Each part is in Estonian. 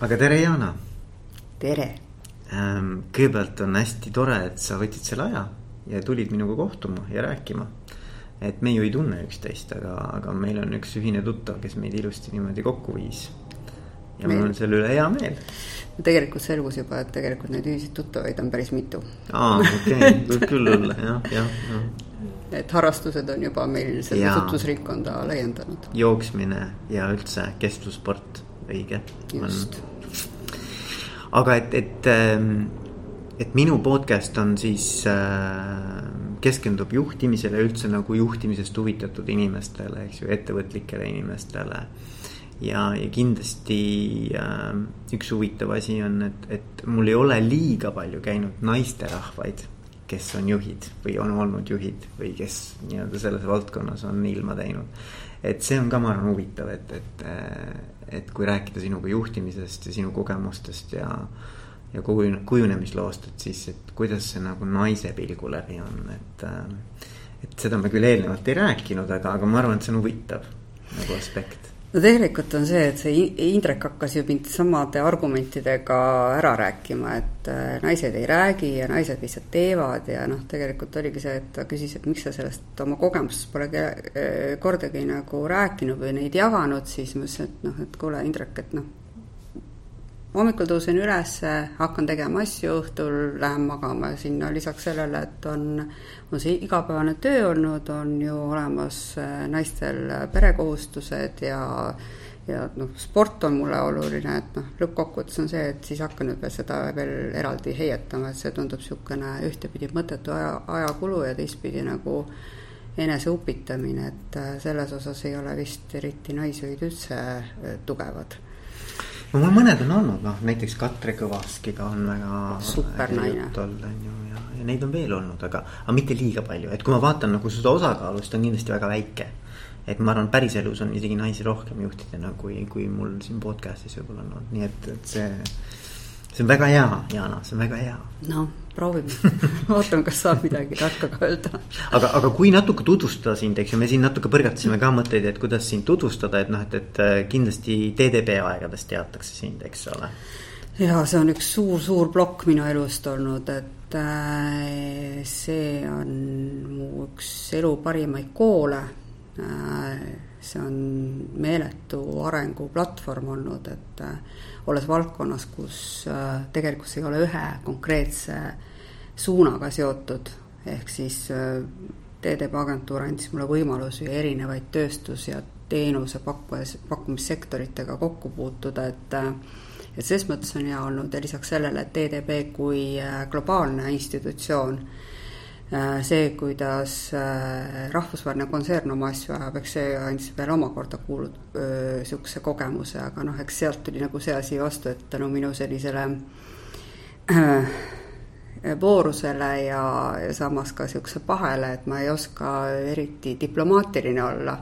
aga tere, Jana. tere. Ähm, kõigepealt on hästi tore, et sa võtsid selle aja ja tulid minuga kohtuma ja rääkima. et me ju ei tunne üksteist, aga, aga meil on üks ühine tuttav, kes meid ilusti niimoodi kokku viis. ja meil... mul on selle üle hea meel. tegelikult selgus juba, et tegelikult neid ühiseid tuttavaid on päris mitu. aa, okei okay., võib küll olla jah, jah, jah et harrastused on juba meil seda tutvusringkonda laiendanud. jooksmine ja üldse kestlussport, õige. just aga et, et, ähm, et minu podcast on siis äh, keskendub juhtimisele üldse nagu juhtimisest huvitatud inimestele, eks ju, ettevõtlikele inimestele. ja, ja kindlasti äh, üks huvitav asi on, et, et mul ei ole liiga palju käinud naisterahvaid, kes on juhid või on olnud juhid või kes nii-öelda selles valdkonnas on ilma teinud. et see on ka, ma arvan, huvitav, et, et äh, et kui rääkida sinuga juhtimisest ja sinu kogemustest ja ja kujunemisloost, et siis, et kuidas see nagu naise pilgu läbi on, et. et seda me küll eelnevalt ei rääkinud, aga, aga ma arvan, et see on huvitav nagu aspekt no tegelikult on see, et see Indrek hakkas ju mind samade argumentidega ära rääkima, et äh, naised ei räägi ja naised lihtsalt teevad ja noh, tegelikult oligi see, et ta küsis, et miks sa sellest oma kogemustest pole äh, kordagi nagu rääkinud või neid jaganud, siis ma ütlesin, et noh, et kuule, Indrek, et noh, hommikul tõusen üles, hakkan tegema asju, õhtul lähen magama ja sinna lisaks sellele, et on, on see igapäevane töö olnud, on ju olemas äh, naistel perekohustused ja ja noh, sport on mulle oluline, et noh, lõppkokkuvõttes on see, et siis hakkan nüüd veel seda veel eraldi heietama, et see tundub niisugune ühtepidi mõttetu aja, ajakulu ja teistpidi nagu eneseupitamine, et äh, selles osas ei ole vist eriti naisjuhid üldse äh, tugevad no mul mõned on olnud, noh näiteks Katre Kõvaskiga on väga. supernaine. olnud on ju ja, ja neid on veel olnud, aga, aga mitte liiga palju, et kui ma vaatan nagu seda osakaalu, siis ta on kindlasti väga väike. et ma arvan, päriselus on isegi naisi rohkem juhtidena, kui, kui mul siin podcast'is võib-olla on olnud, nii et, et see see on väga hea, Jana, see on väga hea. noh, proovime vaatame, kas saab midagi tarka ka öelda. aga, aga kui natuke tutvustada sind, eks ju, me siin natuke põrgatasime ka mõtteid, et kuidas sind tutvustada, et noh, et, et äh, kindlasti TDP aegadest teatakse sind, eks ole. ja see on üks suur-suur plokk minu elust olnud, et äh, see on mu üks elu parimaid koole äh, see on meeletu arenguplatvorm olnud, et äh, olles valdkonnas, kus äh, tegelikult see ei ole ühe konkreetse suunaga seotud, ehk siis äh, TTP agentuur andis mulle võimalusi erinevaid tööstus- ja teenusepakkujas, pakkumissektoritega kokku puutuda, et et ses mõttes on hea olnud ja lisaks sellele, et TTP kui globaalne institutsioon Äh, see, kuidas äh, rahvusvaheline kontsern oma asju ajab, eks see andis veel omakorda kuulud niisuguse kogemuse, aga noh, eks sealt tuli nagu see asi vastu, et tänu minu sellisele äh, voorusele ja, ja samas ka niisuguse pahele, et ma ei oska eriti diplomaatiline olla,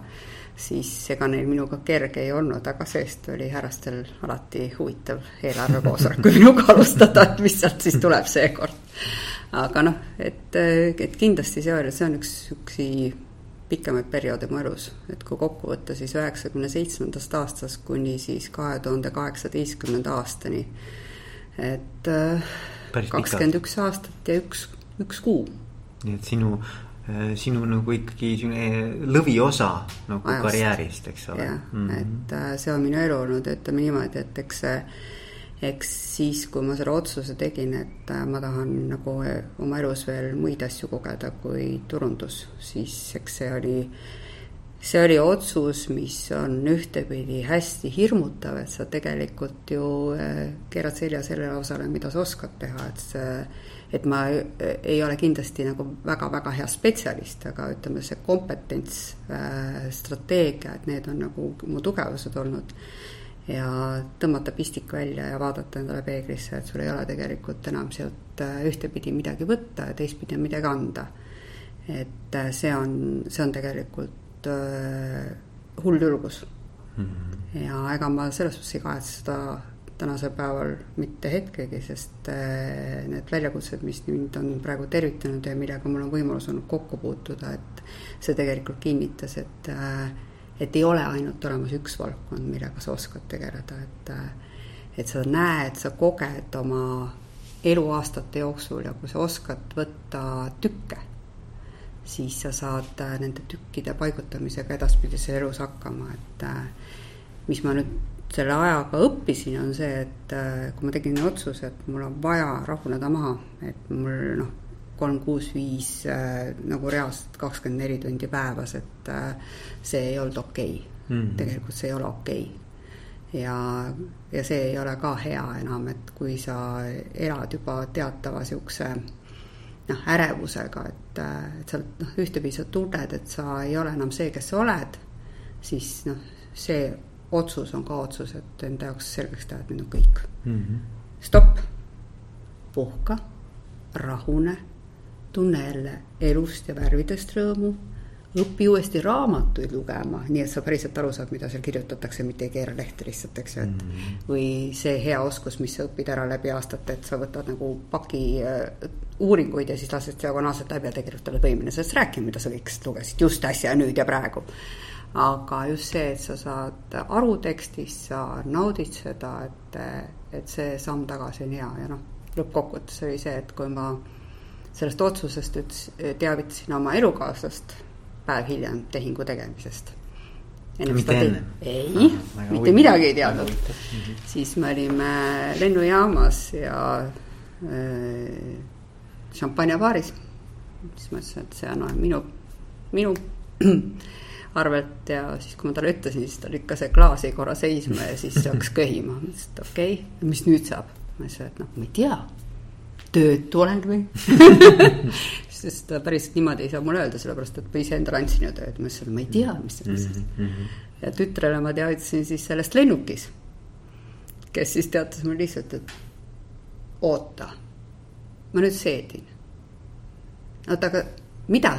siis ega neil minuga kerge ei olnud, aga see-eest oli härrastel alati huvitav eelarvekoosolekul minuga alustada, et mis sealt siis tuleb seekord aga noh, et, et kindlasti see oli, see on üks niisuguseid pikemaid perioode mu elus, et kui kokku võtta, siis üheksakümne seitsmendast aastast kuni siis kahe tuhande kaheksateistkümnenda aastani. et äh, kakskümmend üks aastat ja üks, üks kuu. nii et sinu, äh, sinu nagu ikkagi lõviosa nagu Ajast. karjäärist, eks ole. jah mm, -hmm. et äh, see on minu elu olnud, ütleme niimoodi, et eks see eks siis, kui ma selle otsuse tegin, et äh, ma tahan nagu äh, oma elus veel muid asju kogeda kui turundus, siis eks see oli, see oli otsus, mis on ühtepidi hästi hirmutav, et sa tegelikult ju äh, keerad selja sellele osale, mida sa oskad teha, et see et ma ei ole kindlasti nagu väga-väga hea spetsialist, aga ütleme, see kompetents, strateegia, et need on nagu mu tugevused olnud ja tõmmata pistik välja ja vaadata endale peeglisse, et sul ei ole tegelikult enam sealt äh, ühtepidi midagi võtta ja teistpidi on midagi anda. et äh, see on, see on tegelikult äh, hull julgus mm. -hmm. ja ega ma selles suhtes ei kahetse seda tänasel päeval mitte hetkegi, sest need väljakutsed, mis mind on praegu tervitanud ja millega mul on võimalus olnud kokku puutuda, et see tegelikult kinnitas, et äh, et ei ole ainult olemas üks valdkond, millega sa oskad tegeleda, et et sa näed, sa koged oma eluaastate jooksul ja kui sa oskad võtta tükke, siis sa saad äh, nende tükkide paigutamisega edaspidises elus hakkama, et äh, mis ma nüüd selle ajaga õppisin, on see, et äh, kui ma tegin otsuse, et mul on vaja rahuneda maha, et mul noh, kolm, kuus, viis äh, nagu reaalselt kakskümmend neli tundi päevas, et äh, see ei olnud okei okay. mm. -hmm. tegelikult see ei ole okei okay. ja, ja see ei ole ka hea enam, et kui sa elad juba teatava niisuguse noh, ärevusega, et, et sa noh, ühtepidi sa tunned, et sa ei ole enam see, kes sa oled, siis noh, see otsus on ka otsus, et enda jaoks selgeks teha, et nüüd on kõik mm. -hmm. stopp, puhka, rahune, tunne jälle elust ja värvidest rõõmu, õpi uuesti raamatuid lugema, nii et sa päriselt aru saad, mida seal kirjutatakse, mitte ei keera lehte lihtsalt, eks ju, et mm -hmm. või see hea oskus, mis sa õpid ära läbi aastate, et sa võtad nagu paki äh, uuringuid ja siis lased diagonaalselt läbi ja tegelikult oled võimeline sellest rääkima, mida sa kõikest lugesid just äsja, nüüd ja praegu aga just see, et sa saad aru tekstist, sa naudid seda, et, et see samm tagasi on hea ja noh, lõppkokkuvõttes oli see, et kui ma sellest otsusest ütles, teavitasin oma elukaaslast päev hiljem tehingu tegemisest. mitte enne? ei ah,, mitte midagi ei teadnud. Mhm. siis me olime lennujaamas ja äh, šampanjabaaris. siis ma ütlesin, et see on minu, minu arvelt ja siis, kui ma talle ütlesin, siis ta lükkas see klaasi korra seisma ja siis hakkas köhima. ma ütlesin, et okei okay,, mis nüüd saab? ma ütlesin, et noh, ma ei tea, töötu olen või sest päris niimoodi ei saa mulle öelda, sellepärast et ma iseendale andsin ju tööd, ma ütlesin, et ma ei tea, mis see on mm -hmm.. ja tütrele ma teavitasin siis sellest lennukis, kes siis teatas mulle lihtsalt, et oota, ma nüüd seedin. oota, aga mida,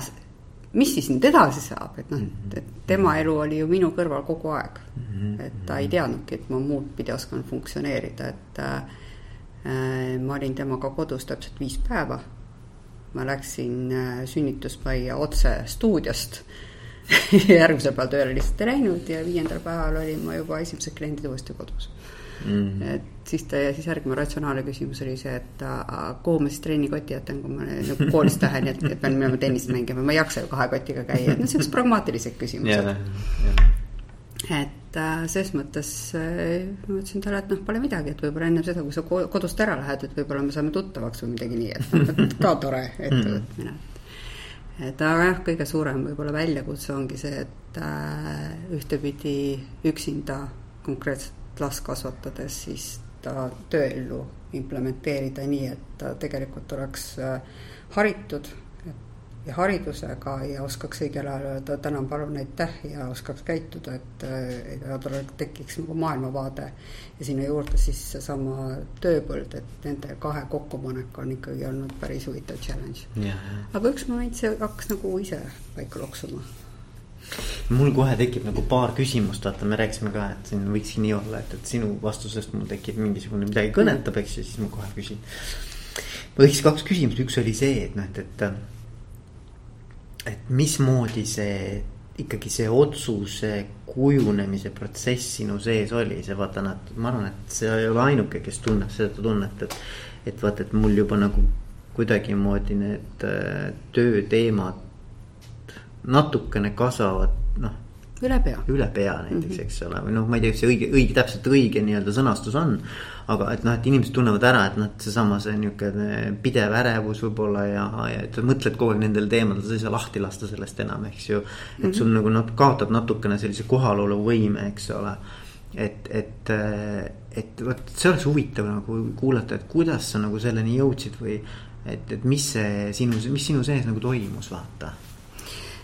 mis siis nüüd edasi saab, et noh, et tema elu oli ju minu kõrval kogu aeg. et ta ei teadnudki, et ma muud pidi oskan funktsioneerida, et äh, ma olin temaga kodus täpselt viis päeva. ma läksin äh, sünnitusmajja otse stuudiost. Järgmisel päeval tööle lihtsalt ei läinud ja viiendal päeval olin ma juba esimesed kliendid uuesti kodus. Mm.. et siis ta siis järgmine ratsionaalne küsimus oli see, et a, kuhu ma siis trennikoti jätan, kui ma nagu koolist lähen, et, et pean minema tennist mängima, ma ei jaksa ju kahe kotiga käia, et noh, siuksed pragmaatilised küsimused. et äh, ses mõttes äh, ma ütlesin talle, et noh, pole midagi, et võib-olla ennem seda, kui sa kodust ära lähed, et võib-olla me saame tuttavaks või midagi nii, et noh, ka tore ettevõtmine. Mm et aga jah, kõige suurem võib-olla väljakutse ongi see, et äh, ühtepidi üksinda konkreetselt last kasvatades siis ta tööellu implementeerida nii, et ta tegelikult oleks äh, haritud ja haridusega ja oskaks õigel ajal öelda tänan, palun, aitäh ja oskaks käituda, et, et äh, tal tekiks nagu maailmavaade. ja sinna juurde siis seesama tööpõld, et nende kahe kokkupanek on ikkagi olnud päris huvitav challenge. aga üks moment see hakkas nagu ise paika loksuma mul kohe tekib nagu paar küsimust, vaata, me rääkisime ka, et siin võikski nii olla, et, et sinu vastusest mul tekib mingisugune midagi kõnetab, eks ju, siis ma kohe küsin. võiks kaks küsimust, üks oli see, et noh, et, et. Et mismoodi see ikkagi see otsuse kujunemise protsess sinu sees oli, see vaata noh, ma arvan, et see ei ole ainuke, kes tunneb seda tunnet, et. et vaata, et mul juba nagu kuidagimoodi need äh, tööteemad natukene kasvavad, noh. üle pea. üle pea näiteks mm, -hmm. eks ole, või noh, ma ei tea, kas see õige, õige, täpselt õige nii-öelda sõnastus on. Aga et noh, et inimesed tunnevad ära, et noh, et seesama see niisugune pidev ärevus võib-olla ja, ja et sa mõtled kogu aeg nendel teemadel, sa ei saa lahti lasta sellest enam, eks ju. et mm -hmm. sul nagu noh, kaotab natukene sellise kohalolevõime, eks ole et, et, et vot see oleks huvitav nagu kuulata, et kuidas sa nagu selleni jõudsid või et, et mis see sinu, mis sinu sees nagu toimus, vaata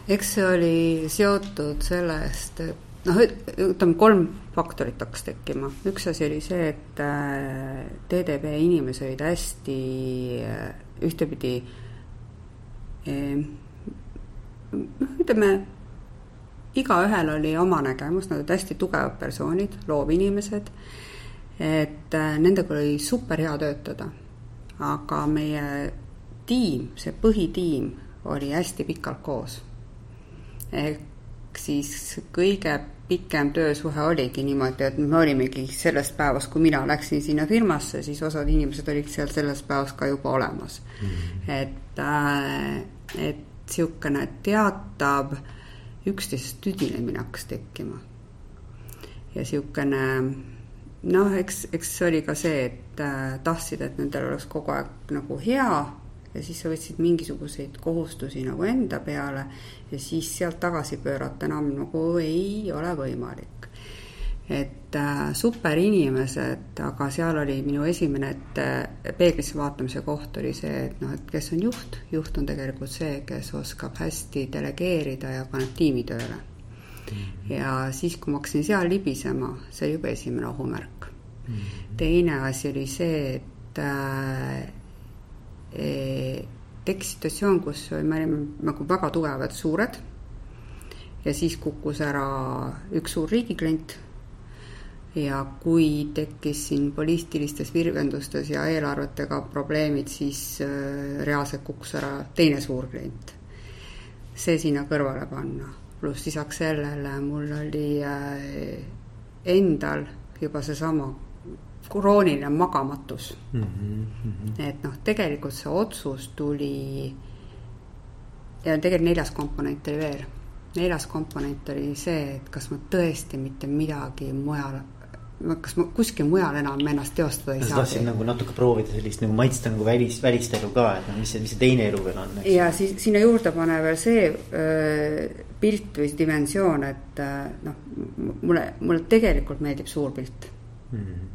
eks see oli seotud sellest, et noh, ütleme kolm faktorit hakkas tekkima, üks asi oli see, et äh, TDB inimesed olid hästi äh, ühtepidi noh, ütleme, igaühel oli oma nägemus, nad olid hästi tugevad persoonid, loovinimesed, et äh, nendega oli super hea töötada. aga meie tiim, see põhitiim oli hästi pikalt koos ehk siis kõige pikem töösuhe oligi niimoodi, et me olimegi sellest päevast, kui mina läksin sinna firmasse, siis osad inimesed olid seal sellest päevast ka juba olemas mm. -hmm. et, äh, et niisugune teatav üksteisest tüdinemine hakkas tekkima. ja niisugune noh, eks, eks see oli ka see, et äh, tahtsid, et nendel oleks kogu aeg nagu hea ja siis sa võtsid mingisuguseid kohustusi nagu enda peale ja siis sealt tagasi pöörata enam nagu ei ole võimalik. et äh, super inimesed, aga seal oli minu esimene, et äh, peeglisse vaatamise koht oli see, et noh, et kes on juht, juht on tegelikult see, kes oskab hästi delegeerida ja paneb tiimi tööle. ja siis, kui ma hakkasin seal libisema, see oli juba esimene ohumärk. teine asi oli see, et äh, tekkis situatsioon, kus me olime nagu väga tugevad, suured. ja siis kukkus ära üks suur riigiklient. ja kui tekkis siin poliitilistes virvendustes ja eelarvetega probleemid, siis äh, reaalselt kukkus ära teine suur klient. see sinna kõrvale panna, pluss lisaks sellele mul oli äh, endal juba seesama krooniline magamatus mm. -hmm. et noh, tegelikult see otsus tuli ja tegelikult neljas komponent oli veel. neljas komponent oli see, et kas ma tõesti mitte midagi mujal, kas ma kuskil mujal enam ennast teostada ei saa. tahtsid nagu natuke proovida sellist nagu maitsta nagu välis, välist elu ka, et noh, mis see, mis see teine elu veel on. ja siis sinna juurde pane veel see öö, pilt või dimensioon, et noh, mulle, mulle tegelikult meeldib suur pilt mm. -hmm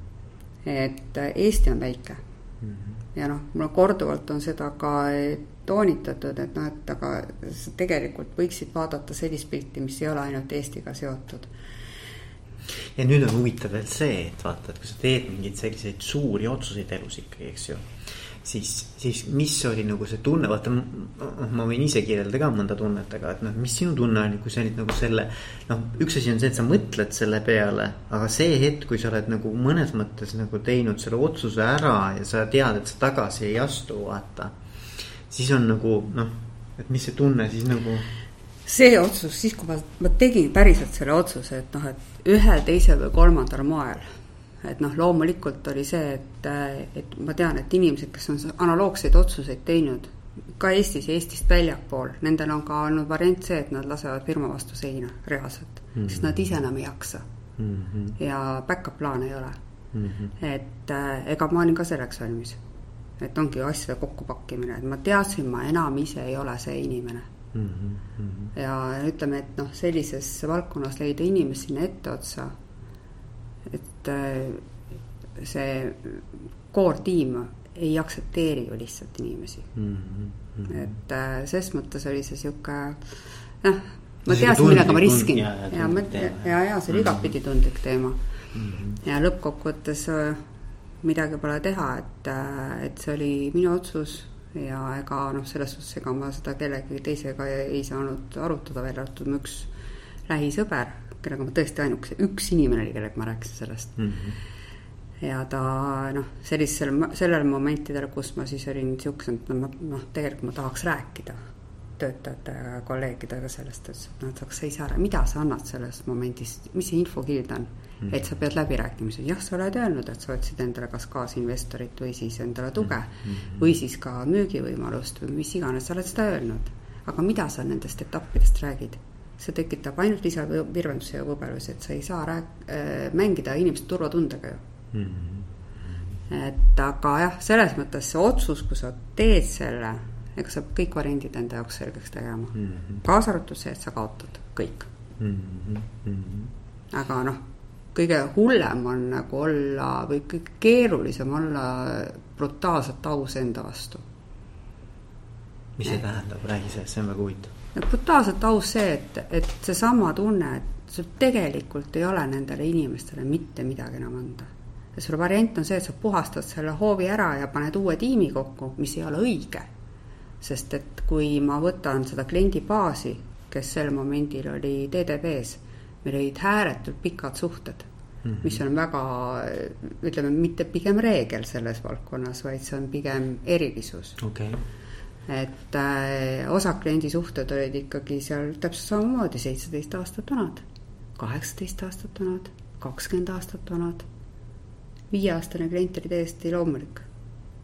et äh, Eesti on väike mm. -hmm. ja noh, mul korduvalt on seda ka toonitatud, et noh, et aga sa tegelikult võiksid vaadata sellist pilti, mis ei ole ainult Eestiga seotud ja nüüd on huvitav veel see, et vaata, et kui sa teed mingeid selliseid suuri otsuseid elus ikkagi, eks ju siis, siis mis oli nagu see tunne, vaata ma võin ise kirjeldada ka mõnda tunnet, aga et noh, mis sinu tunne oli, kui sa olid nagu selle. noh, üks asi on see, et sa mõtled selle peale, aga see hetk, kui sa oled nagu mõnes mõttes nagu teinud selle otsuse ära ja sa tead, et sa tagasi ei astu, vaata. siis on nagu noh, et mis see tunne siis nagu see otsus, siis kui ma, ma tegin päriselt selle otsuse, et noh, et ühel, teisel või kolmandal moel et noh, loomulikult oli see, et, et ma tean, et inimesed, kes on analoogseid otsuseid teinud, ka Eestis ja Eestist väljapool, nendel on ka olnud variant see, et nad lasevad firma vastu seina reaalselt mm, -hmm. sest nad ise enam ei jaksa mm. -hmm. ja back-up plaane ei ole mm. -hmm. et äh, ega ma olin ka selleks valmis. et ongi asjade kokkupakkimine, et ma teadsin, ma enam ise ei ole see inimene mm. -hmm. ja ütleme, et noh, sellises valdkonnas leida inimest sinna etteotsa et äh, see koortiim ei aktsepteeri ju lihtsalt inimesi mm. -hmm. et äh, ses mõttes oli see sihuke noh, ma teadsin, millega ma riskin ja, ja, ma, ja, ja see oli igatpidi mhm. tundlik teema mm. -hmm. ja lõppkokkuvõttes äh, midagi pole teha, et, et see oli minu otsus ja ega noh, selles suhtes, ega ma seda kellegi teisega ei, ei saanud arutada, välja arvatud mu üks lähisõber kellega ma tõesti ainukese, üks inimene oli, kellega ma rääkisin sellest mm. -hmm. ja ta noh, sellisel, sellel momentidel, kus ma siis olin niisuguse, et noh, noh, tegelikult ma tahaks rääkida töötajate ja kolleegidega sellest, et noh, et aga sa ei saa, mida sa annad sellest momendist, mis see infokild on mm. -hmm. et sa pead läbirääkimisi, jah, sa oled öelnud, et sa otsid endale kas kaasinvestorit või siis endale tuge mm. -hmm. või siis ka müügivõimalust või mis iganes, sa oled seda öelnud. aga mida sa nendest etappidest räägid? See tekitab ainult lisavirvenduse ja võbelusi, et sa ei saa rääk-, äh, mängida inimeste turvatundega ju mm. -hmm. et aga jah, selles mõttes see otsus, kui sa teed selle, ega sa kõik variandid enda jaoks selgeks tegema mm. -hmm. kaasa arvatud see, et sa kaotad kõik mm. -hmm. aga noh, kõige hullem on nagu olla või kõige keerulisem olla brutaalselt aus enda vastu. mis see tähendab, räägi sellest, see on väga huvitav brutaalselt aus see, et, et seesama tunne, et sul tegelikult ei ole nendele inimestele mitte midagi enam anda. ja sul variant on see, et sa puhastad selle hoovi ära ja paned uue tiimi kokku, mis ei ole õige. sest et kui ma võtan seda kliendi baasi, kes sel momendil oli TDB-s, meil olid ääretult pikad suhted Mm -hmm. mis on väga, ütleme, mitte pigem reegel selles valdkonnas, vaid see on pigem erilisus okay et äh, osa kliendi suhted olid ikkagi seal täpselt samamoodi seitseteist aastat vanad. kaheksateist aastat vanad, kakskümmend aastat vanad. viieaastane klient oli täiesti loomulik.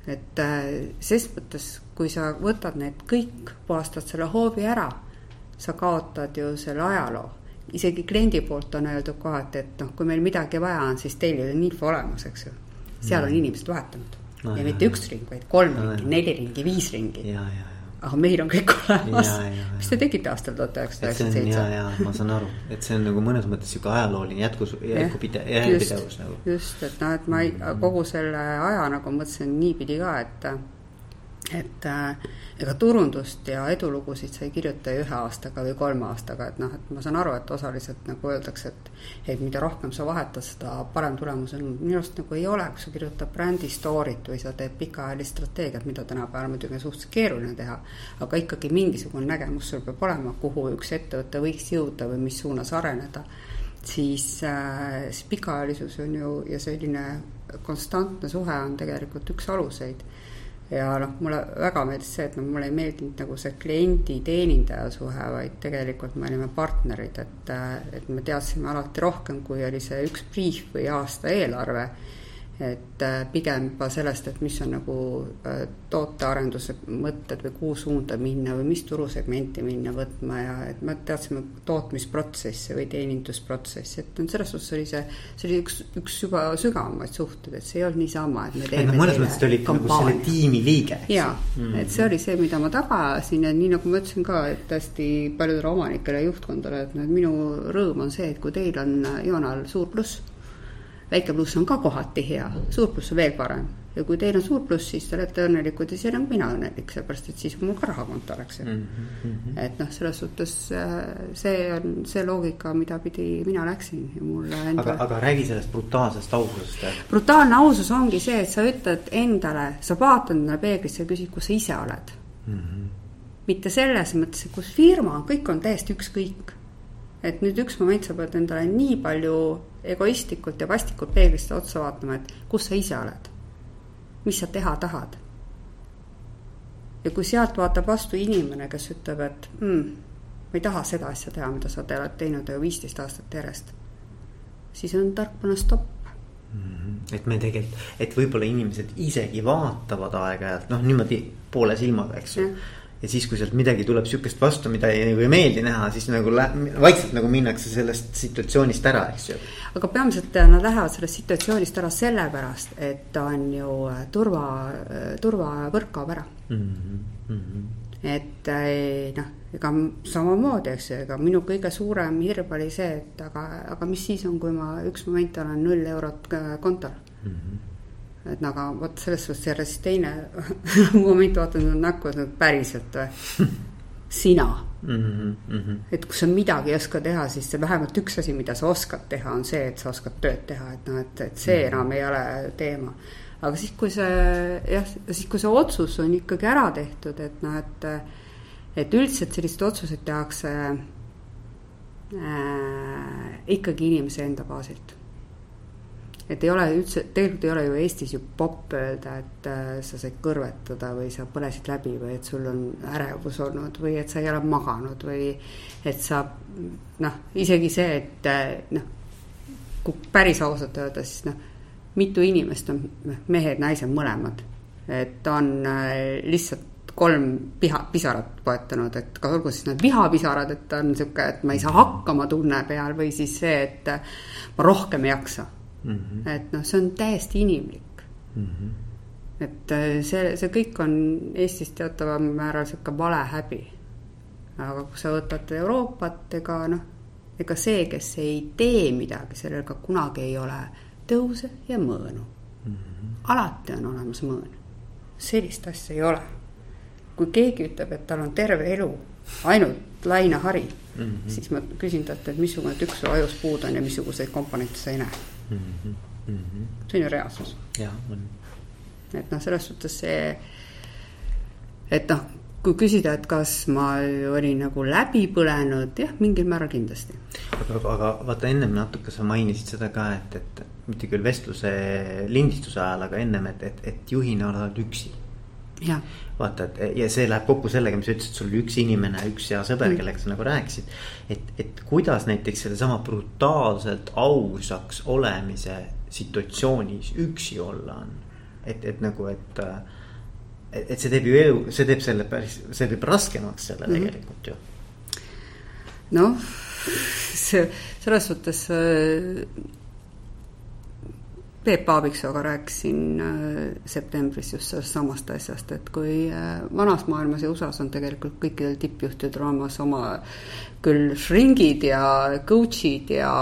et äh, ses mõttes, kui sa võtad need kõik, puhastad selle hoovi ära, sa kaotad ju selle ajaloo isegi kliendi poolt on öeldud kohati, et noh, kui meil midagi vaja on, siis teil on info olemas, eks ju. seal on mm. inimesed vahetanud no, ja jah, mitte üks ring, vaid kolm no, ringi, neli ringi, viis ringi. aga meil on kõik olemas. mis te tegite aastal tuhat üheksasada üheksakümmend seitse? ja, ja ma saan aru, et see on nagu mõnes mõttes sihuke ajalooline jätkus, jätkupide-, järjepidevus nagu. just, et noh, et ma kogu selle aja nagu mõtlesin niipidi ka, et et äh, ega turundust ja edulugusid sa ei kirjuta ju ühe aastaga või kolme aastaga, et noh, et ma saan aru, et osaliselt nagu öeldakse, et et mida rohkem sa vahetad, seda parem tulemus on. minu arust nagu ei ole, kui sa kirjutad brändi story't või sa teed pikaajalist strateegiat, mida tänapäeval muidugi on suhteliselt keeruline teha, aga ikkagi mingisugune nägemus sul peab olema, kuhu üks ettevõte võiks jõuda või mis suunas areneda, siis äh, siis pikaajalisus on ju ja selline konstantne suhe on tegelikult üks aluseid ja noh, mulle väga meeldis see, et no mulle ei meeldinud nagu see kliendi-teenindaja suhe, vaid tegelikult me olime partnerid, et, et me teadsime alati rohkem, kui oli see üks briif või aasta eelarve et äh, pigem juba sellest, et mis on nagu äh, tootearenduse mõtted või kuhu suunda minna või mis turusegmenti minna võtma ja et me teadsime tootmisprotsessi või teenindusprotsessi, et noh, selles suhtes oli see, see oli üks, üks juba sügavamaid suhteid, et see ei olnud niisama, et me teeme no, mõnes mõttes te olite nagu selle tiimi liige. jaa mm, -hmm. et see oli see, mida ma taga ajasin ja nii nagu ma ütlesin ka, et hästi paljudele omanikele ja juhtkondadele, et noh, et minu rõõm on see, et kui teil on joonal suur pluss väike pluss on ka kohati hea, suur pluss on veel parem. ja kui teil on suur pluss, siis te olete õnnelikud ja siis olen mina õnnelik, sellepärast et siis mul ka rahakontol, eks ju mm. -hmm. et noh, selles suhtes äh, see on see loogika, mida pidi mina läksin ja mulle enda. aga, aga räägi sellest brutaalsest aususest. brutaalne ausus ongi see, et sa ütled endale, sa vaatad endale peeglisse ja küsid, kus sa ise oled mm. -hmm. mitte selles mõttes, et kus firma, kõik on täiesti ükskõik et nüüd üks moment sa pead endale nii palju egoistlikult ja vastikult peeglisse otsa vaatama, et kus sa ise oled. mis sa teha tahad. ja kui sealt vaatab vastu inimene, kes ütleb, et mm, ma ei taha seda asja teha, mida sa oled teinud ju viisteist aastat järjest, siis on tark panna stopp mhm. et me tegelikult, et võib-olla inimesed isegi vaatavad aeg-ajalt noh, niimoodi poole silmaga, eks ju ja siis, kui sealt midagi tuleb sihukest vastu, mida ei, nagu ei meeldi näha, siis nagu vaikselt nagu minnakse sellest situatsioonist ära, eks ju. aga peamiselt nad lähevad sellest situatsioonist ära sellepärast, et ta on ju äh, turva, äh, turvavõrk kaob ära mm. -hmm. et äh, noh, ega samamoodi, eks ju, ega minu kõige suurem hirm oli see, et aga, aga mis siis on, kui ma üks moment olen null eurot kontol mm. -hmm et aga vot selles suhtes siis teine moment vaatan sulle näkku, et päriselt või sina mm. -hmm. et kui sa midagi ei oska teha, siis see vähemalt üks asi, mida sa oskad teha, on see, et sa oskad tööd teha, et noh, et, et see mm -hmm. enam ei ole teema. aga siis, kui see jah, siis kui see otsus on ikkagi ära tehtud, et noh, et, et üldiselt selliseid otsuseid tehakse äh, ikkagi inimese enda baasilt et ei ole üldse, tegelikult ei ole ju Eestis ju popp öelda, et äh, sa said kõrvetada või sa põlesid läbi või et sul on ärevus olnud või et sa ei ole maganud või et sa noh, isegi see, et äh, noh, kui päris ausalt öelda, siis noh, mitu inimest on mehed, naised mõlemad, et on äh, lihtsalt kolm piha, pisarat poetanud, et ka olgu siis need vihapisarad, et on sihuke, et ma ei saa hakkama tunne peal või siis see, et ma rohkem ei jaksa mm. -hmm. et noh, see on täiesti inimlik mm. -hmm. et äh, see, see kõik on Eestis teataval määral sihuke vale häbi. aga kui sa võtad Euroopat, ega noh, ega see, kes ei tee midagi, sellel ka kunagi ei ole tõuse ja mõõnu mm. -hmm. alati on olemas mõõn, sellist asja ei ole. kui keegi ütleb, et tal on terve elu ainult lainehari mm, -hmm. siis ma küsin talt, et missugune tükk sul ajus puudu on ja missuguseid komponente sa ei näe mm. -hmm. see on ju reaalsus. jah, on. et noh, selles suhtes see, et noh, kui küsida, et kas ma olin nagu läbi põlenud, jah, mingil määral kindlasti. aga, aga vaata ennem natuke sa mainisid seda ka, et, et mitte küll vestluse lindistuse ajal, aga ennem, et, et, et juhina oled üksi vaata, et ja see läheb kokku sellega, mis sa ütlesid, sul oli üks inimene, üks hea sõber mm., kellega sa nagu rääkisid. et, et kuidas näiteks sedasama brutaalselt ausaks olemise situatsioonis üksi olla on. et, et nagu, et, et, et see teeb ju elu, see teeb selle päris, see teeb raskemaks selle mm -hmm. tegelikult ju. noh, see selles suhtes Peep Aaviksooga rääkisin äh, septembris just sellest samast asjast, et kui äh, vanas maailmas ja USA-s on tegelikult kõikidel tippjuhtidel olemas oma küll shrink'id ja coach'id ja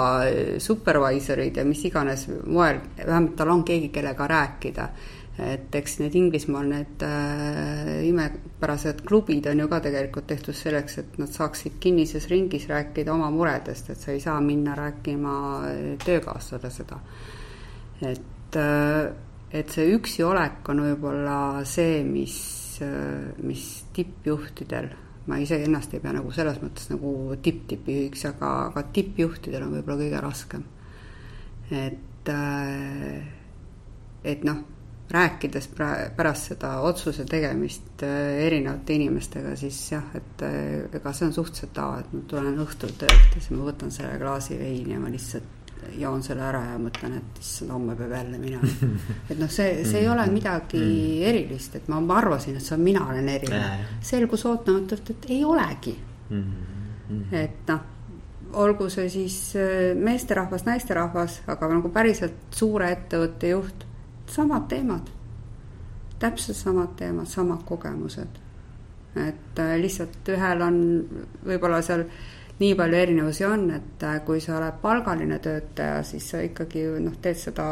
supervisor'id ja mis iganes moel, vähemalt tal on keegi, kellega rääkida. et eks need Inglismaal need äh, imepärased klubid on ju ka tegelikult tehtud selleks, et nad saaksid kinnises ringis rääkida oma muredest, et sa ei saa minna rääkima töökaaslasele seda et, äh, et see üksi olek on võib-olla see, mis, äh, mis tippjuhtidel, ma ise ennast ei pea nagu selles mõttes nagu tipp-tipijuhiks, aga, aga tippjuhtidel on võib-olla kõige raskem. et, äh, et noh, rääkides pärast seda otsuse tegemist erinevate inimestega, siis jah, et ega see on suhteliselt tava, et ma tulen õhtul töölt ja siis ma võtan selle klaasi veini ja ma lihtsalt joon selle ära ja mõtlen, et issand, homme peab jälle minema. et noh, see, see ei ole midagi mm. erilist, et ma, ma arvasin, et see on mina olen eriline. selgus ootamatult, et ei olegi. Mm. et noh, olgu see siis äh, meesterahvas, naisterahvas, aga nagu päriselt suure ettevõtte juht, samad teemad. täpselt samad teemad, samad kogemused. et äh, lihtsalt ühel on võib-olla seal nii palju erinevusi on, et äh, kui sa oled palgaline töötaja, siis sa ikkagi noh, teed seda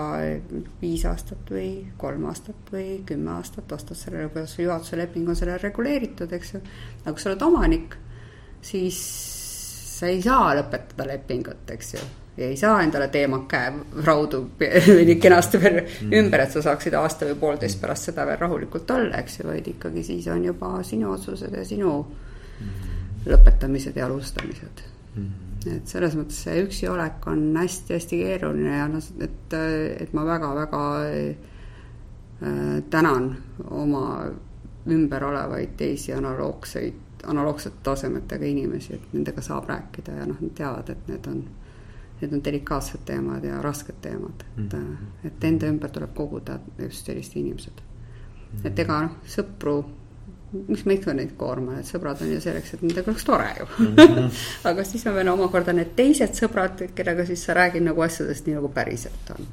viis aastat või kolm aastat või kümme aastat, vastavalt sellele, kuidas juhatuse leping on sellele reguleeritud, eks ju. aga kui sa oled omanik, siis sa ei saa lõpetada lepingut, eks ju ja ei saa endale teemat käeraudu nii kenasti veel mm. ümber, et sa saaksid aasta või poolteist pärast seda veel rahulikult olla, eks ju, vaid ikkagi siis on juba sinu otsused ja sinu mm lõpetamised ja alustamised mm. -hmm. et selles mõttes see üksi olek on hästi-hästi keeruline ja noh, et, et ma väga-väga äh, tänan oma ümber olevaid teisi analoogseid, analoogsete tasemetega inimesi, et nendega saab rääkida ja noh, nad teavad, et need on, need on delikaatsed teemad ja rasked teemad, et mm, -hmm. et enda ümber tuleb koguda just sellised inimesed mm. -hmm. et ega noh, sõpru miks ma ikka neid koorman, et sõbrad on ju selleks, et nendega oleks tore ju mm. -hmm. aga siis on veel omakorda need teised sõbrad, kellega siis sa räägid nagu asjadest nii, nagu päriselt on.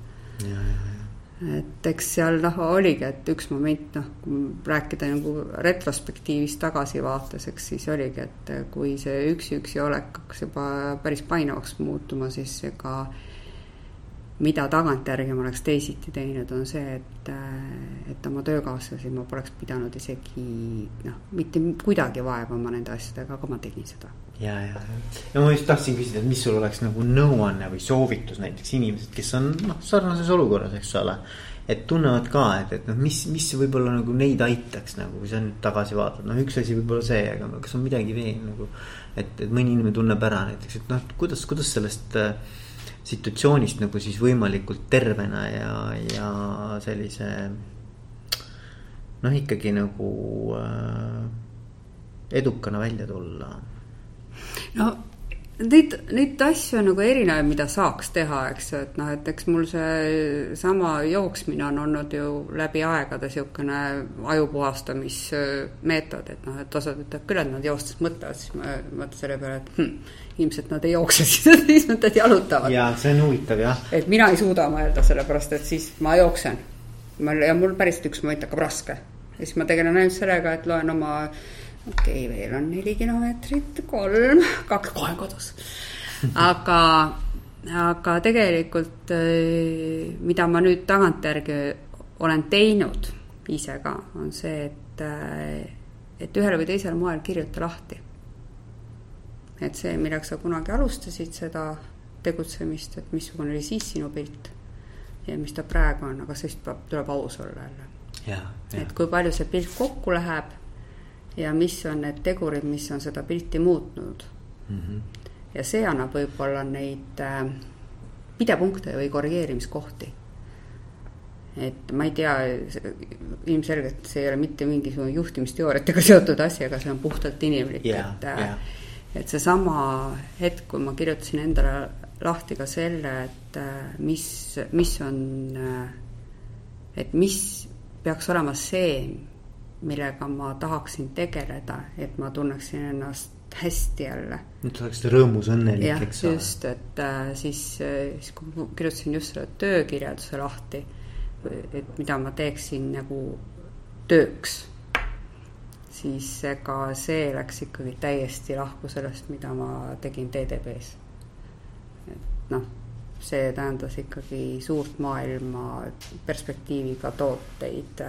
et eks seal noh, oligi, et üks moment noh, kui rääkida nagu retrospektiivis tagasivaates, eks siis oligi, et kui see üksi-üksi olek hakkas juba päris painavaks muutuma, siis ega ka mida tagantjärgi ma oleks teisiti teinud, on see, et, et oma töökaaslasi ma poleks pidanud isegi noh, mitte kuidagi vaevama nende asjadega, aga ma tegin seda. ja, ja, ja, ma just tahtsin küsida, et mis sul oleks nagu nõuanne või soovitus näiteks inimesed, kes on noh, sarnases olukorras, eks ole. et tunnevad ka, et, et noh, mis, mis võib-olla nagu neid aitaks nagu, kui sa nüüd tagasi vaatad, noh, üks asi võib olla see, aga kas on midagi veel nagu. et, et mõni inimene tunneb ära näiteks, et noh, kuidas, kuidas sellest äh, situatsioonist nagu siis võimalikult tervena ja, ja sellise. noh, ikkagi nagu äh, edukana välja tulla. no neid, neid asju on nagu erinevaid, mida saaks teha, eks ju, et noh, et eks mul see sama jooksmine on olnud ju läbi aegade niisugune aju puhastamismeetod, et noh, et osad ütleb küll, et nad joostes mõtlevad, siis ma mõtlen selle peale, et hm, ilmselt nad ei jookse, siis nad jalutavad. ja see on huvitav jah. et mina ei suuda mõelda, sellepärast et siis ma jooksen. mul ja mul päriselt üks moment hakkab raske. ja siis ma tegelen ainult sellega, et loen oma okei okay,, veel on neli kilomeetrit, kolm, kaks, kohe kodus. aga, aga tegelikult, eh, mida ma nüüd tagantjärgi olen teinud ise ka, on see, et, eh, et ühel või teisel moel kirjuta lahti. et see, milleks sa kunagi alustasid seda tegutsemist, et missugune oli siis sinu pilt ja mis ta praegu on, aga siis peab, tuleb aus olla jälle. et kui palju see pilt kokku läheb ja mis on need tegurid, mis on seda pilti muutnud mm. -hmm. ja see annab võib-olla neid äh, pidepunkte või korrigeerimiskohti. et ma ei tea, ilmselgelt see ei ole mitte mingisugune juhtimisteooriatega seotud asi, aga see on puhtalt inimlik yeah,, et yeah. et seesama hetk, kui ma kirjutasin endale lahti ka selle, et mis, mis on, et mis peaks olema see, millega ma tahaksin tegeleda, et ma tunneksin ennast hästi jälle. et sa oleksid rõõmus, õnnelik, eks ole. just, et äh, siis, siis kui ma kirjutasin just selle töökirjelduse lahti, et mida ma teeksin nagu tööks, siis ega see läks ikkagi täiesti lahku sellest, mida ma tegin TDB-s. et noh, see tähendas ikkagi suurt maailma perspektiiviga tooteid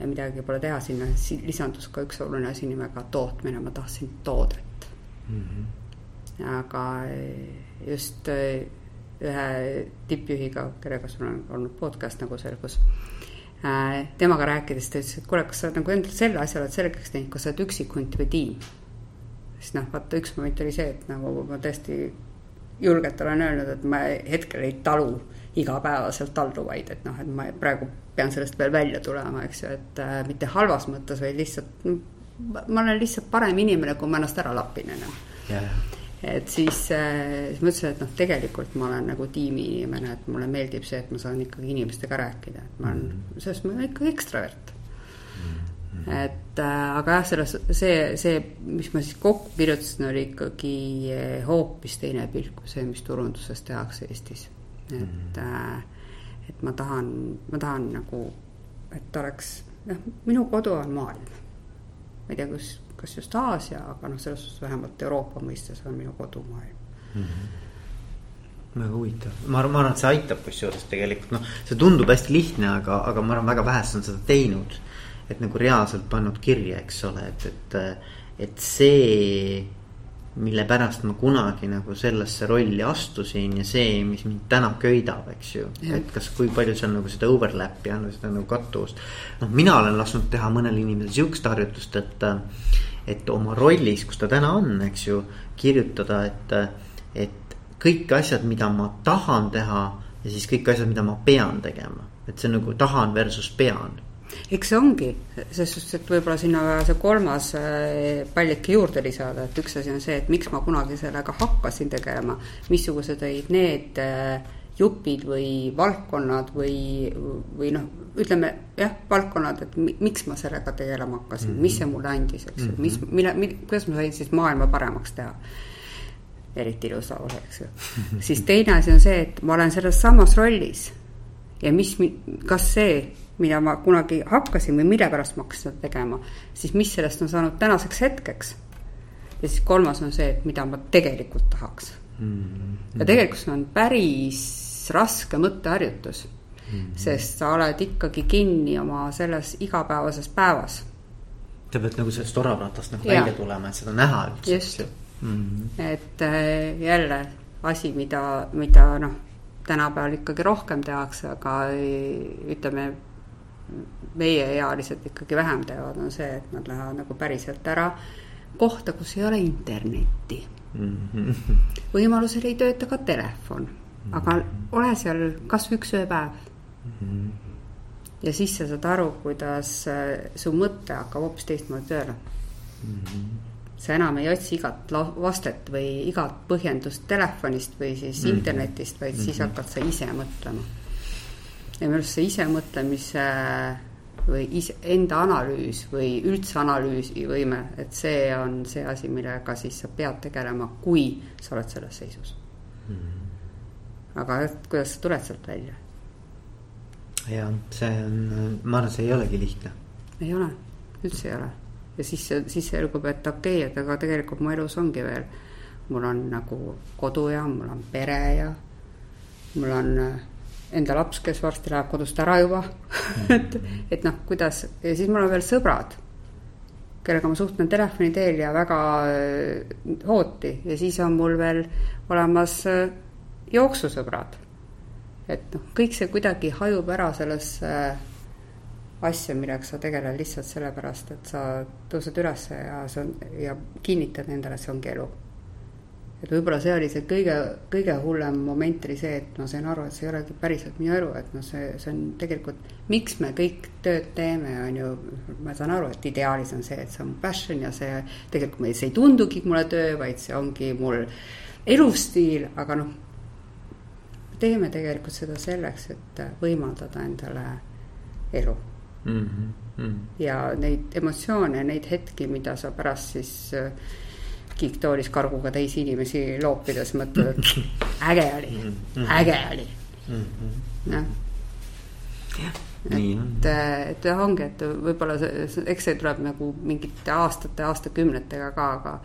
ja midagi pole teha, sinna lisandus ka üks oluline asi nimega tootmine, ma tahtsin toodet mm. -hmm. aga just äh, ühe tippjuhiga, kellega sul on olnud podcast nagu selgus äh,, temaga rääkides ta ütles, et kuule, kas sa nagu endale selle asja oled selgeks teinud, kas sa oled üksikhunt või tiim. siis noh, vaata üks moment oli see, et nagu ma tõesti julgelt olen öelnud, et ma hetkel ei talu igapäevaselt alluvaid, et noh, et ma praegu pean sellest veel välja tulema, eks ju, et äh, mitte halvas mõttes, vaid lihtsalt ma olen lihtsalt parem inimene, kui ma ennast ära lapin enam yeah.. et siis äh,, siis ma ütlesin, et noh, tegelikult ma olen nagu tiimiinimene, et mulle meeldib see, et ma saan ikkagi inimestega rääkida, et ma olen mm -hmm., sellest ma olen ikkagi ekstravert. -hmm. et äh, aga jah, selles, see, see, mis ma siis kokku kirjutasin, oli ikkagi äh, hoopis teine pilt kui see, mis turunduses tehakse Eestis, et. -hmm et ma tahan, ma tahan nagu, et oleks, noh, minu kodu on maailm. ma ei tea, kus, kas just Aasia, aga noh, selles suhtes vähemalt Euroopa mõistes on minu kodumaailm mm. -hmm väga huvitav, ma arvan, ma arvan, et see aitab kusjuures tegelikult noh, see tundub hästi lihtne, aga, aga ma arvan, väga vähesed on seda teinud. et nagu reaalselt pannud kirja, eks ole, et, et, et see mille pärast ma kunagi nagu sellesse rolli astusin ja see, mis mind täna köidab, eks ju. et kas, kui palju seal nagu seda overlap'i on või seda nagu kattuvust. noh, mina olen lasknud teha mõnele inimesele sihukest harjutust, et, et oma rollis, kus ta täna on, eks ju, kirjutada, et, et kõik asjad, mida ma tahan teha ja siis kõik asjad, mida ma pean tegema. et see on nagu tahan versus pean eks see ongi, selles suhtes, et võib-olla sinna see kolmas äh, pallike juurde lisada, et üks asi on see, et miks ma kunagi sellega hakkasin tegelema, missugused olid need äh, jupid või valdkonnad või, või noh, ütleme jah, valdkonnad, et miks ma sellega tegelema hakkasin mm, -hmm. mis see mulle andis, eks ju mm -hmm., mis, mille, kuidas ma sain siis maailma paremaks teha eriti ilus lause, eks ju. siis teine asi on see, et ma olen selles samas rollis ja mis, kas see mida ma kunagi hakkasin või mille pärast ma hakkasin seda tegema, siis mis sellest on saanud tänaseks hetkeks. ja siis kolmas on see, et mida ma tegelikult tahaks mm. -hmm. ja tegelikult on päris raske mõtteharjutus mm, -hmm. sest sa oled ikkagi kinni oma selles igapäevases päevas. sa pead nagu sellest oravratast nagu ja. välja tulema, et seda näha üldse. just mm, -hmm. et äh, jälle asi, mida, mida noh tänapäeval ikkagi rohkem tehakse, aga ütleme, meieealised ikkagi vähem teevad, on see, et nad lähevad nagu päriselt ära kohta, kus ei ole internetti mm. -hmm. võimalusel ei tööta ka telefon, aga ole seal kasvõi üks ööpäev mm. -hmm. ja siis sa saad aru, kuidas äh, su mõte hakkab hoopis teistmoodi tööle mm. -hmm. sa enam ei otsi igat vastet või igat põhjendust telefonist või siis mm -hmm. internetist, vaid mm -hmm. siis hakkad sa ise mõtlema ja minu arust see isemõtlemise või ise, enda analüüs või üldse analüüsivõime, et see on see asi, millega siis sa pead tegelema, kui sa oled selles seisus mm. -hmm. aga kuidas sa tuled sealt välja? ja see on, ma arvan, see ei olegi lihtne. ei ole, üldse ei ole. ja siis, siis selgub, et okei okay,, et aga tegelikult mu elus ongi veel, mul on nagu kodu ja mul on pere ja mul on enda laps, kes varsti läheb kodust ära juba et, et noh, kuidas ja siis mul on veel sõbrad, kellega ma suhtlen telefoni teel ja väga äh, hooti ja siis on mul veel olemas äh, jooksusõbrad. et noh, kõik see kuidagi hajub ära sellesse äh, asja, millega sa tegeled lihtsalt sellepärast, et sa tõused ülesse ja see on ja kinnitad endale, see ongi elu. Et võib-olla see oli see kõige, kõige hullem moment oli see, et ma sain aru, et see ei olegi päriselt minu elu, et noh, see, see on tegelikult, miks me kõik tööd teeme, on ju, ma saan aru, et ideaalis on see, et see on passion ja see tegelikult see ei tundugi mulle töö, vaid see ongi mul elustiil, aga noh, teeme tegelikult seda selleks, et võimaldada endale elu mm. -hmm. Mm -hmm. ja neid emotsioone, neid hetki, mida sa pärast siis äh, kiiktoolis karguga teisi inimesi loopides mõtled, et äge oli mm, -hmm. äge oli mm. -hmm. noh, et, et jah, ongi, et võib-olla see, eks see tuleb nagu mingite aastate, aastakümnetega ka, aga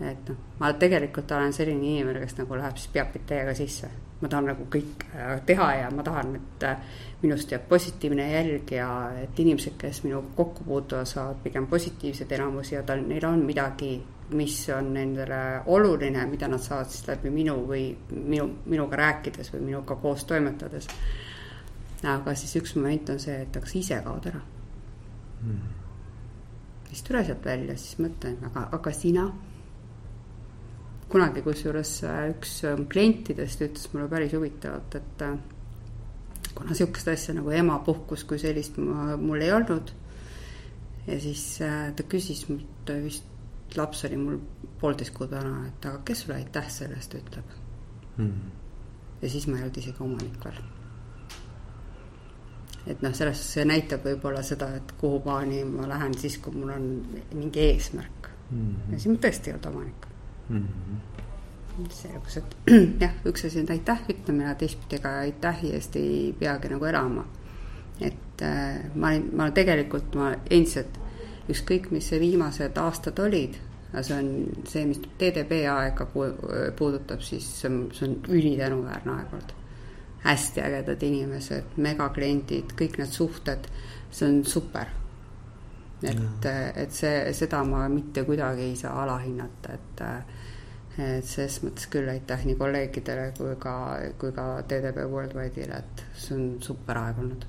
et noh, ma tegelikult olen selline inimene, kes nagu läheb siis peabki täiega sisse. ma tahan nagu kõik teha ja ma tahan, et minust jääb positiivne jälg ja et inimesed, kes minuga kokku puutuvad, saavad pigem positiivseid elamusi ja tal, neil on midagi mis on nendele oluline, mida nad saavad siis läbi minu või minu, minuga rääkides või minuga koos toimetades. aga siis üks moment on see, et aga ise kaod ära hmm.. siis tule sealt välja, siis mõtlen, aga, aga sina? kunagi kusjuures äh, üks ähm, klientidest ütles mulle päris huvitavalt, et äh, kuna sihukest asja nagu emapuhkus kui sellist mul ei olnud. ja siis äh, ta küsis mult vist laps oli mul poolteist kuud vana, et aga kes sulle aitäh selle eest ütleb hmm.. ja siis ma ei olnud isegi omanik veel. et noh, selles suhtes see näitab võib-olla seda, et kuhu maani ma lähen siis, kui mul on mingi eesmärk hmm.. ja siis ma tõesti ei olnud omanik hmm. selgus, et jah, üks asi on aitäh ütlemine, teistpidi ka aitähi eest ei peagi nagu elama. et äh, ma olin, ma tegelikult, ma endiselt ükskõik, mis see viimased aastad olid, see on see, mis TDB aega puudutab, siis see on, see on ülitänuväärne aeg olnud. hästi ägedad inimesed, megakliendid, kõik need suhted, see on super. et, et see, seda ma mitte kuidagi ei saa alahinnata, et et selles mõttes küll aitäh nii kolleegidele kui ka, kui ka TDB Worldwide'ile, et see on super aeg olnud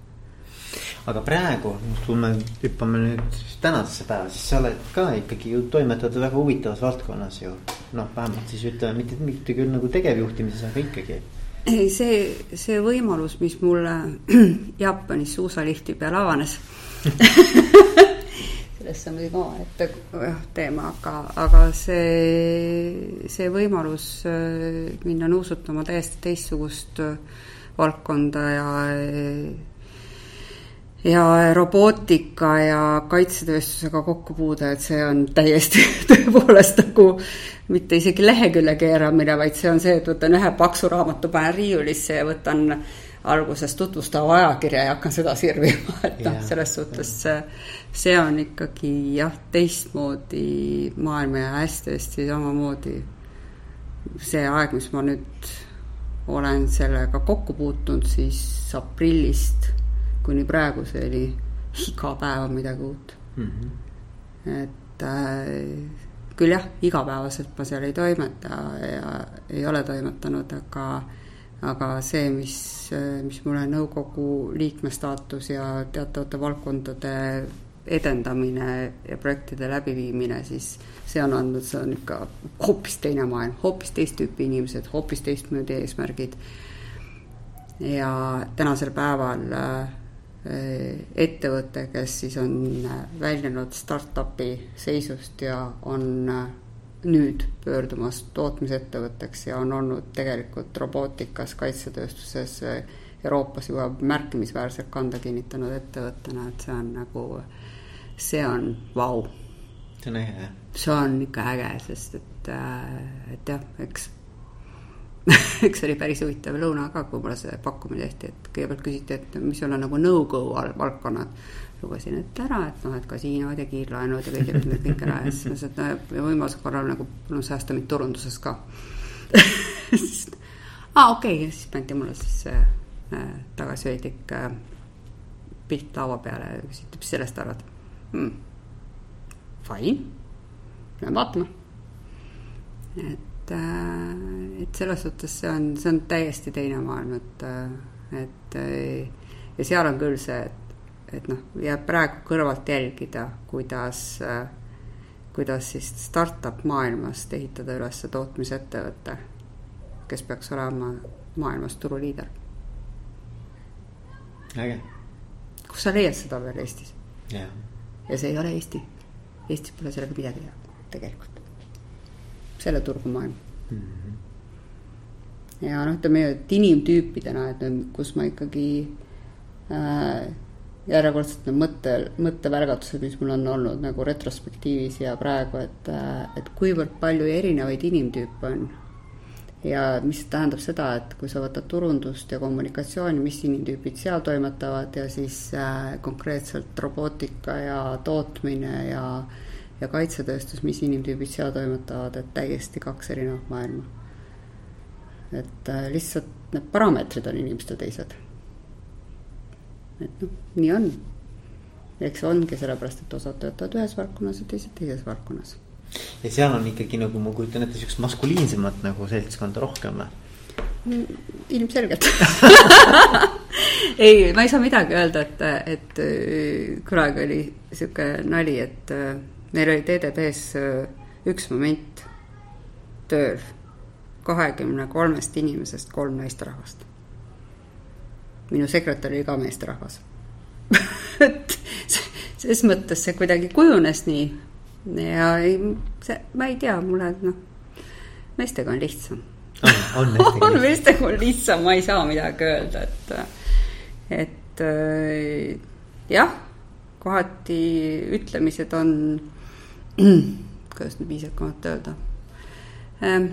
aga praegu, kui me hüppame nüüd tänasesse päeva, siis sa oled ka ikkagi ju toimetad väga huvitavas valdkonnas ju. noh, vähemalt siis ütleme mitte, mitte küll nagu tegevjuhtimises, aga ikkagi. ei, see, see võimalus, mis mulle Jaapanis suusalifti peal avanes sellest on muidugi omaette teema, aga, aga see, see võimalus äh, minna nuusutama täiesti teistsugust äh, valdkonda ja ja robootika ja kaitsetööstusega kokkupuude, et see on täiesti tõepoolest nagu mitte isegi lehekülje keeramine, vaid see on see, et võtan ühe paksu raamatu, panen riiulisse ja võtan alguses tutvustava ajakirja ja hakkan seda sirvima, et noh, selles suhtes see, see on ikkagi jah, teistmoodi maailm ja hästi-hästi samamoodi see aeg, mis ma nüüd olen sellega kokku puutunud, siis aprillist kuni praeguseni iga päev on midagi uut mm. -hmm. et äh, küll jah, igapäevaselt ma seal ei toimeta ja ei ole toimetanud, aga aga see, mis, mis mulle nõukogu liikme staatus ja teatavate valdkondade edendamine ja projektide läbiviimine, siis see on andnud, see on ikka hoopis teine maailm, hoopis teist tüüpi inimesed, hoopis teistmoodi eesmärgid. ja tänasel päeval Äh, ettevõte, kes siis on äh, väljunud startup'i seisust ja on äh, nüüd pöördumas tootmisettevõtteks ja on olnud tegelikult robootikas, kaitsetööstuses Euroopas juba märkimisväärselt kanda kinnitanud ettevõttena, et see on nagu, see on vau. see on äge. see on ikka äge, sest et, et jah, eks üks oli päris huvitav lõuna ka, kui mulle see pakkumine tehti, et kõigepealt küsiti, et mis sul on nagu no-go valdkonnad. lugesin ette ära, et noh, et kasiinod ja kiirlaenud ja kõik, need kõik ära ja siis ma ütlesin, et no võimaluse korral nagu palun säästa mind turunduses ka aa okei okay., ja siis pandi mulle siis see äh, tagasihoidlik äh, pilt laua peale ja küsiti, mis sellest arvad hmm.. Fine, lähme vaatame. et et, äh, et selles suhtes see on, see on täiesti teine maailm, et, äh, et äh, ja seal on küll see, et, et noh, jääb praegu kõrvalt jälgida, kuidas, kuidas siis startup maailmast ehitada üles tootmisettevõte, kes peaks olema maailmas turuliider. äge. kus sa leiad seda veel Eestis? ja see ei ole Eesti. Eestis pole sellega midagi teha, tegelikult. Selle turgu maailm mm. -hmm ja noh, ütleme, et inimtüüpidena, et kus ma ikkagi äh, järjekordselt need mõtte, mõttevärgatused, mis mul on olnud nagu retrospektiivis ja praegu, et, äh, et kuivõrd palju erinevaid inimtüüpe on. ja mis tähendab seda, et kui sa võtad turundust ja kommunikatsiooni, mis inimtüübid seal toimetavad ja siis äh, konkreetselt robootika ja tootmine ja ja kaitsetööstus, mis inimtüübid seal toimetavad, et täiesti kaks erinevat maailma et äh, lihtsalt need parameetrid on inimestel teised. et noh, nii on. eks ongi sellepärast, et osad töötavad ühes valdkonnas ja teised teises valdkonnas. ja seal on ikkagi nagu ma kujutan ette, siukest maskuliinsemat nagu seltskonda rohkem või? Mm, ilmselgelt ei, ma ei saa midagi öelda, et, et äh, kunagi oli sihuke nali, et äh, meil oli TDP-s üks moment tööl kahekümne kolmest inimesest kolm naisterahvast. minu sekretär oli ka meesterahvas et ses mõttes see kuidagi kujunes nii ja ei, see, ma ei tea, mulle noh, meestega on lihtsam. on, on, on meestega on lihtsam, ma ei saa midagi öelda, et, et äh, jah, kohati ütlemised on, kuidas nüüd viisakamalt öelda ähm,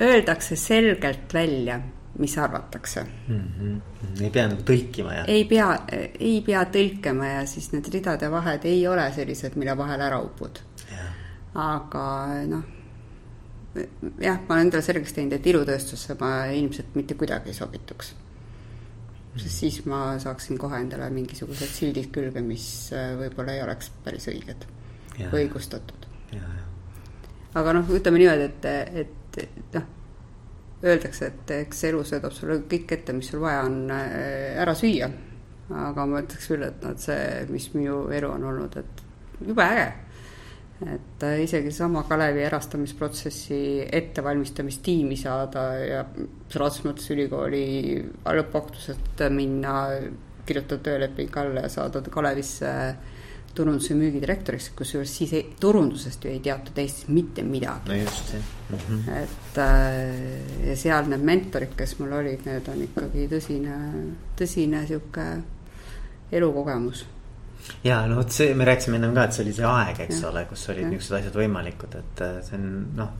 öeldakse selgelt välja, mis arvatakse mm. -hmm. ei pea nagu tõlkima ja. ei pea, ei pea tõlkima ja siis need ridade vahed ei ole sellised, mille vahel ära upud. aga noh, jah, ma olen endale selgeks teinud, et ilutööstusse ma ilmselt mitte kuidagi ei sobituks siis ma saaksin kohe endale mingisugused sildid külge, mis äh, võib-olla ei oleks päris õiged ja. või õigustatud. aga noh, ütleme niimoodi, et, et et noh, öeldakse, et eks elu söödab sulle kõik ette, mis sul vaja on äh, ära süüa. aga ma ütleks küll, et noh, et see, mis minu elu on olnud, et jube äge. Et isegi sama Kalevi erastamisprotsessi ettevalmistamistiimi saada ja sõna otseses mõttes ülikooli lõppaktuselt minna, kirjutada tööleping alla ja saada Kalevisse turunduse müügidirektoriks, kusjuures siis ei, turundusest ju ei teatud Eestis mitte midagi. no just, jah mm. -hmm. et äh, ja seal need mentorid, kes mul olid, need on ikkagi tõsine, tõsine sihuke elukogemus. Ja no vot see, me rääkisime ennem ka, et see oli see aeg, eks ja. ole, kus olid niisugused asjad võimalikud, et äh, see on noh.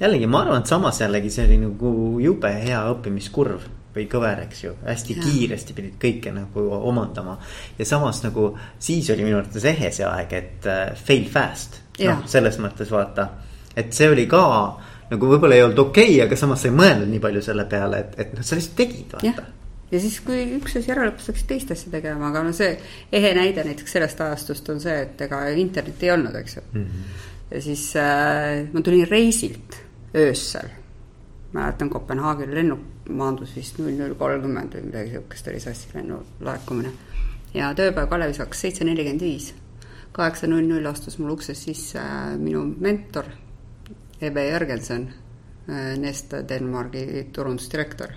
jällegi, ma arvan, et samas jällegi see oli nagu jube hea õppimiskurv või kõver, eks ju, hästi ja. kiiresti pidid kõike nagu omandama. ja samas nagu siis oli minu arvates ehe see aeg, et uh, fail fast. noh, selles mõttes vaata, et see oli ka nagu võib-olla ei olnud okei okay,, aga samas sa ei mõelnud nii palju selle peale, et, et noh, sa lihtsalt tegid, vaata ja siis, kui üks asi ära lõppes, hakkasid teist asja tegema, aga no see ehe näide näiteks sellest ajastust on see, et ega internetti ei olnud, eks ju mm. -hmm. ja siis äh, ma tulin reisilt öösel mäletan, Kopenhaageni lennuk maandus vist null null kolmkümmend või midagi sihukest oli sassi lennu laekumine. ja tööpäev Kalevis hakkas seitse nelikümmend viis. kaheksa null null astus mul uksest sisse äh, minu mentor Ebe Jörgensen, äh, Neste Denmargi turundusdirektor,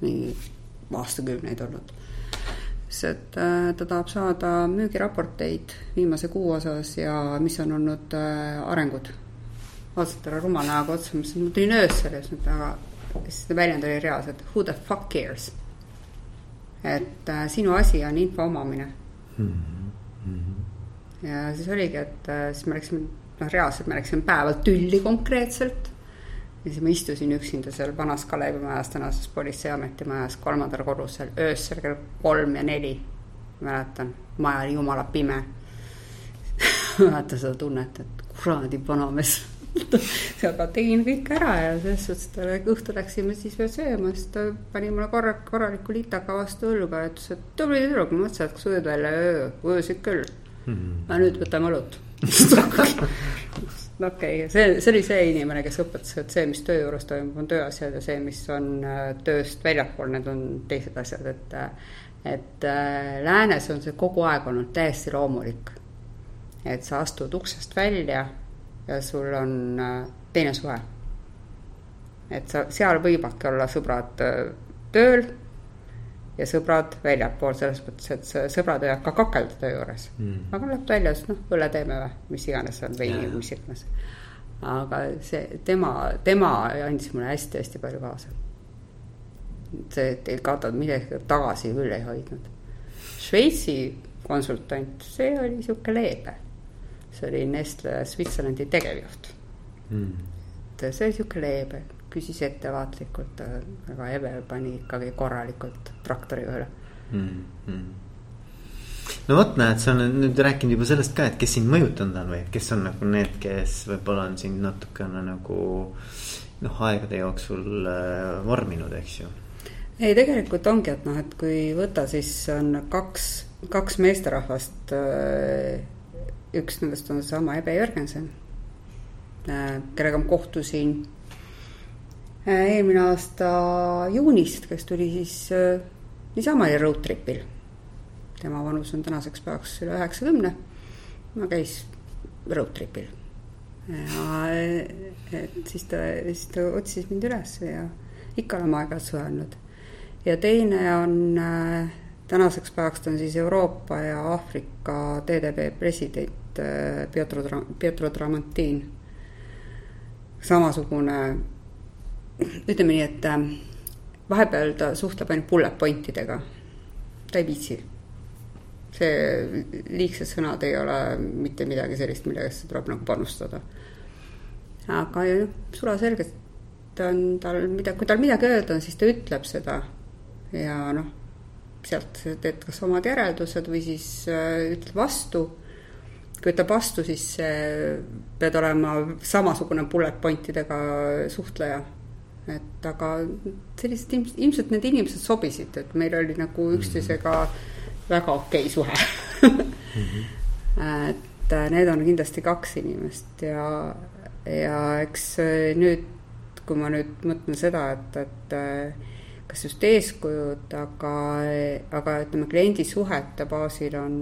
mingi aastakümneid olnud. siis, et äh, ta tahab saada müügiraporteid viimase kuu osas ja mis on olnud arengud vaatasin talle rumala näoga otsa, mõtlesin, ma tulin öösel ja siis aga siis see väljend oli reaalselt who the fuck cares. et äh, sinu asi on info omamine mm. -hmm. ja siis oligi, et äh, siis me läksime, noh, reaalselt me läksime päeval tülli konkreetselt. Ja siis ma istusin üksinda seal vanas Kalevimajas, tänases politseiameti majas, kolmandal korrusel, öösel kell kolm ja neli. mäletan, maja oli jumala pime. Mäletan seda tunnet, et kuradi vanamees aga tegin kõik ära ja selles suhtes, et õhtul läksime siis veel sööma, siis ta pani mulle korra, korraliku litaka vastu õlga ja ütles, et tubli tüdruk, ma mõtlesin, et kas ujud välja, ujusid küll. Mm. aga nüüd võtame õlut okei okay., see, see oli see inimene, kes õpetas, et see, mis töö juures toimub, on tööasjad ja see, mis on äh, tööst väljapool, need on teised asjad, et. et äh, läänes on see kogu aeg olnud täiesti loomulik et sa astud uksest välja ja sul on äh, teine suhe. et sa, seal võivadki olla sõbrad äh, tööl ja sõbrad väljapool, selles mõttes, et sõbrad võivad ka kakelda töö juures. Mm.. aga läheb välja, siis noh, õlle teeme või, mis iganes on, veini või mis iganes. aga see, tema, tema andis mulle hästi-hästi palju kaasa. see, et ei kaotanud midagi tagasi küll ei hoidnud. Šveitsi konsultant, see oli sihuke leebe. See oli Nestle Switzerlandi tegevjuht. Mm.. et see oli sihuke leebe, küsis ettevaatlikult, aga Eve pani ikkagi korralikult traktori üle mm. -hmm no vot, näed, sa oled nüüd rääkinud juba sellest ka, et kes sind mõjutanud on või kes on nagu need, kes võib-olla on sind natukene nagu noh, aegade jooksul äh, vorminud, eks ju. ei, tegelikult ongi, et noh, et kui võtta, siis on kaks, kaks meesterahvast äh, üks nendest on seesama Ebe Jörgensen, äh, kellega ma kohtusin eelmine aasta juunist, kes tuli siis äh, niisama road trip'il. tema vanus on tänaseks päevaks üle üheksakümne. no käis road trip'il. ja et siis ta, siis ta otsis mind üles ja ikka oleme aeg-ajalt suhelnud. ja teine on äh, tänaseks päevaks ta on siis Euroopa ja Aafrika TDB president äh, Pietro, Pietro Tramontin. samasugune, ütleme nii, et äh, vahepeal ta suhtleb ainult bullet point idega. ta ei viitsi. see, liigsed sõnad ei ole mitte midagi sellist, millegesse tuleb nagu panustada. aga noh, sulaselgelt on tal mida, kui tal midagi öelda on, siis ta ütleb seda ja noh sealt teed kas omad järeldused või siis äh, ütled vastu. kui ütleb vastu, siis pead olema samasugune bullet point idega suhtleja. Et aga sellised ilmselt need inimesed sobisid, et meil oli nagu üksteisega väga okei okay suhe et äh, need on kindlasti kaks inimest ja, ja eks nüüd, kui ma nüüd mõtlen seda, et, et kas just eeskujud, aga, aga ütleme, kliendisuhete baasil on,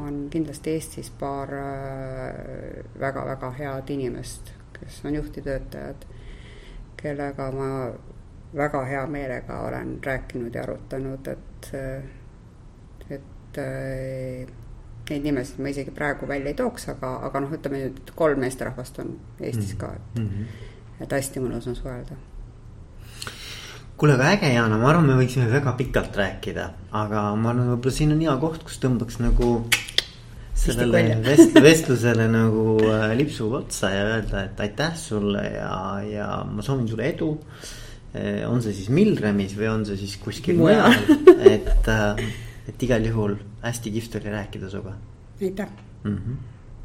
on kindlasti Eestis paar väga-väga äh, head inimest, kes on juhtivtöötajad, kellega ma väga hea meelega olen rääkinud ja arutanud, et, et neid nimesid ma isegi praegu välja ei tooks, aga, aga noh, ütleme nüüd kolm meesterahvast on Eestis ka, et mm, -hmm. et hästi mõnus on suhelda kuule, aga äge, Jana, ma arvan, me võiksime väga pikalt rääkida, aga ma arvan, võib-olla siin on hea koht, kus tõmbaks nagu sellele vest-, vestlusele nagu äh, lipsu otsa ja öelda, et aitäh sulle ja, ja ma soovin sulle edu. Äh, on see siis Milremis või on see siis kuskil mujal, et, äh, et igal juhul hästi kihvt oli rääkida sinuga. aitäh mm. -hmm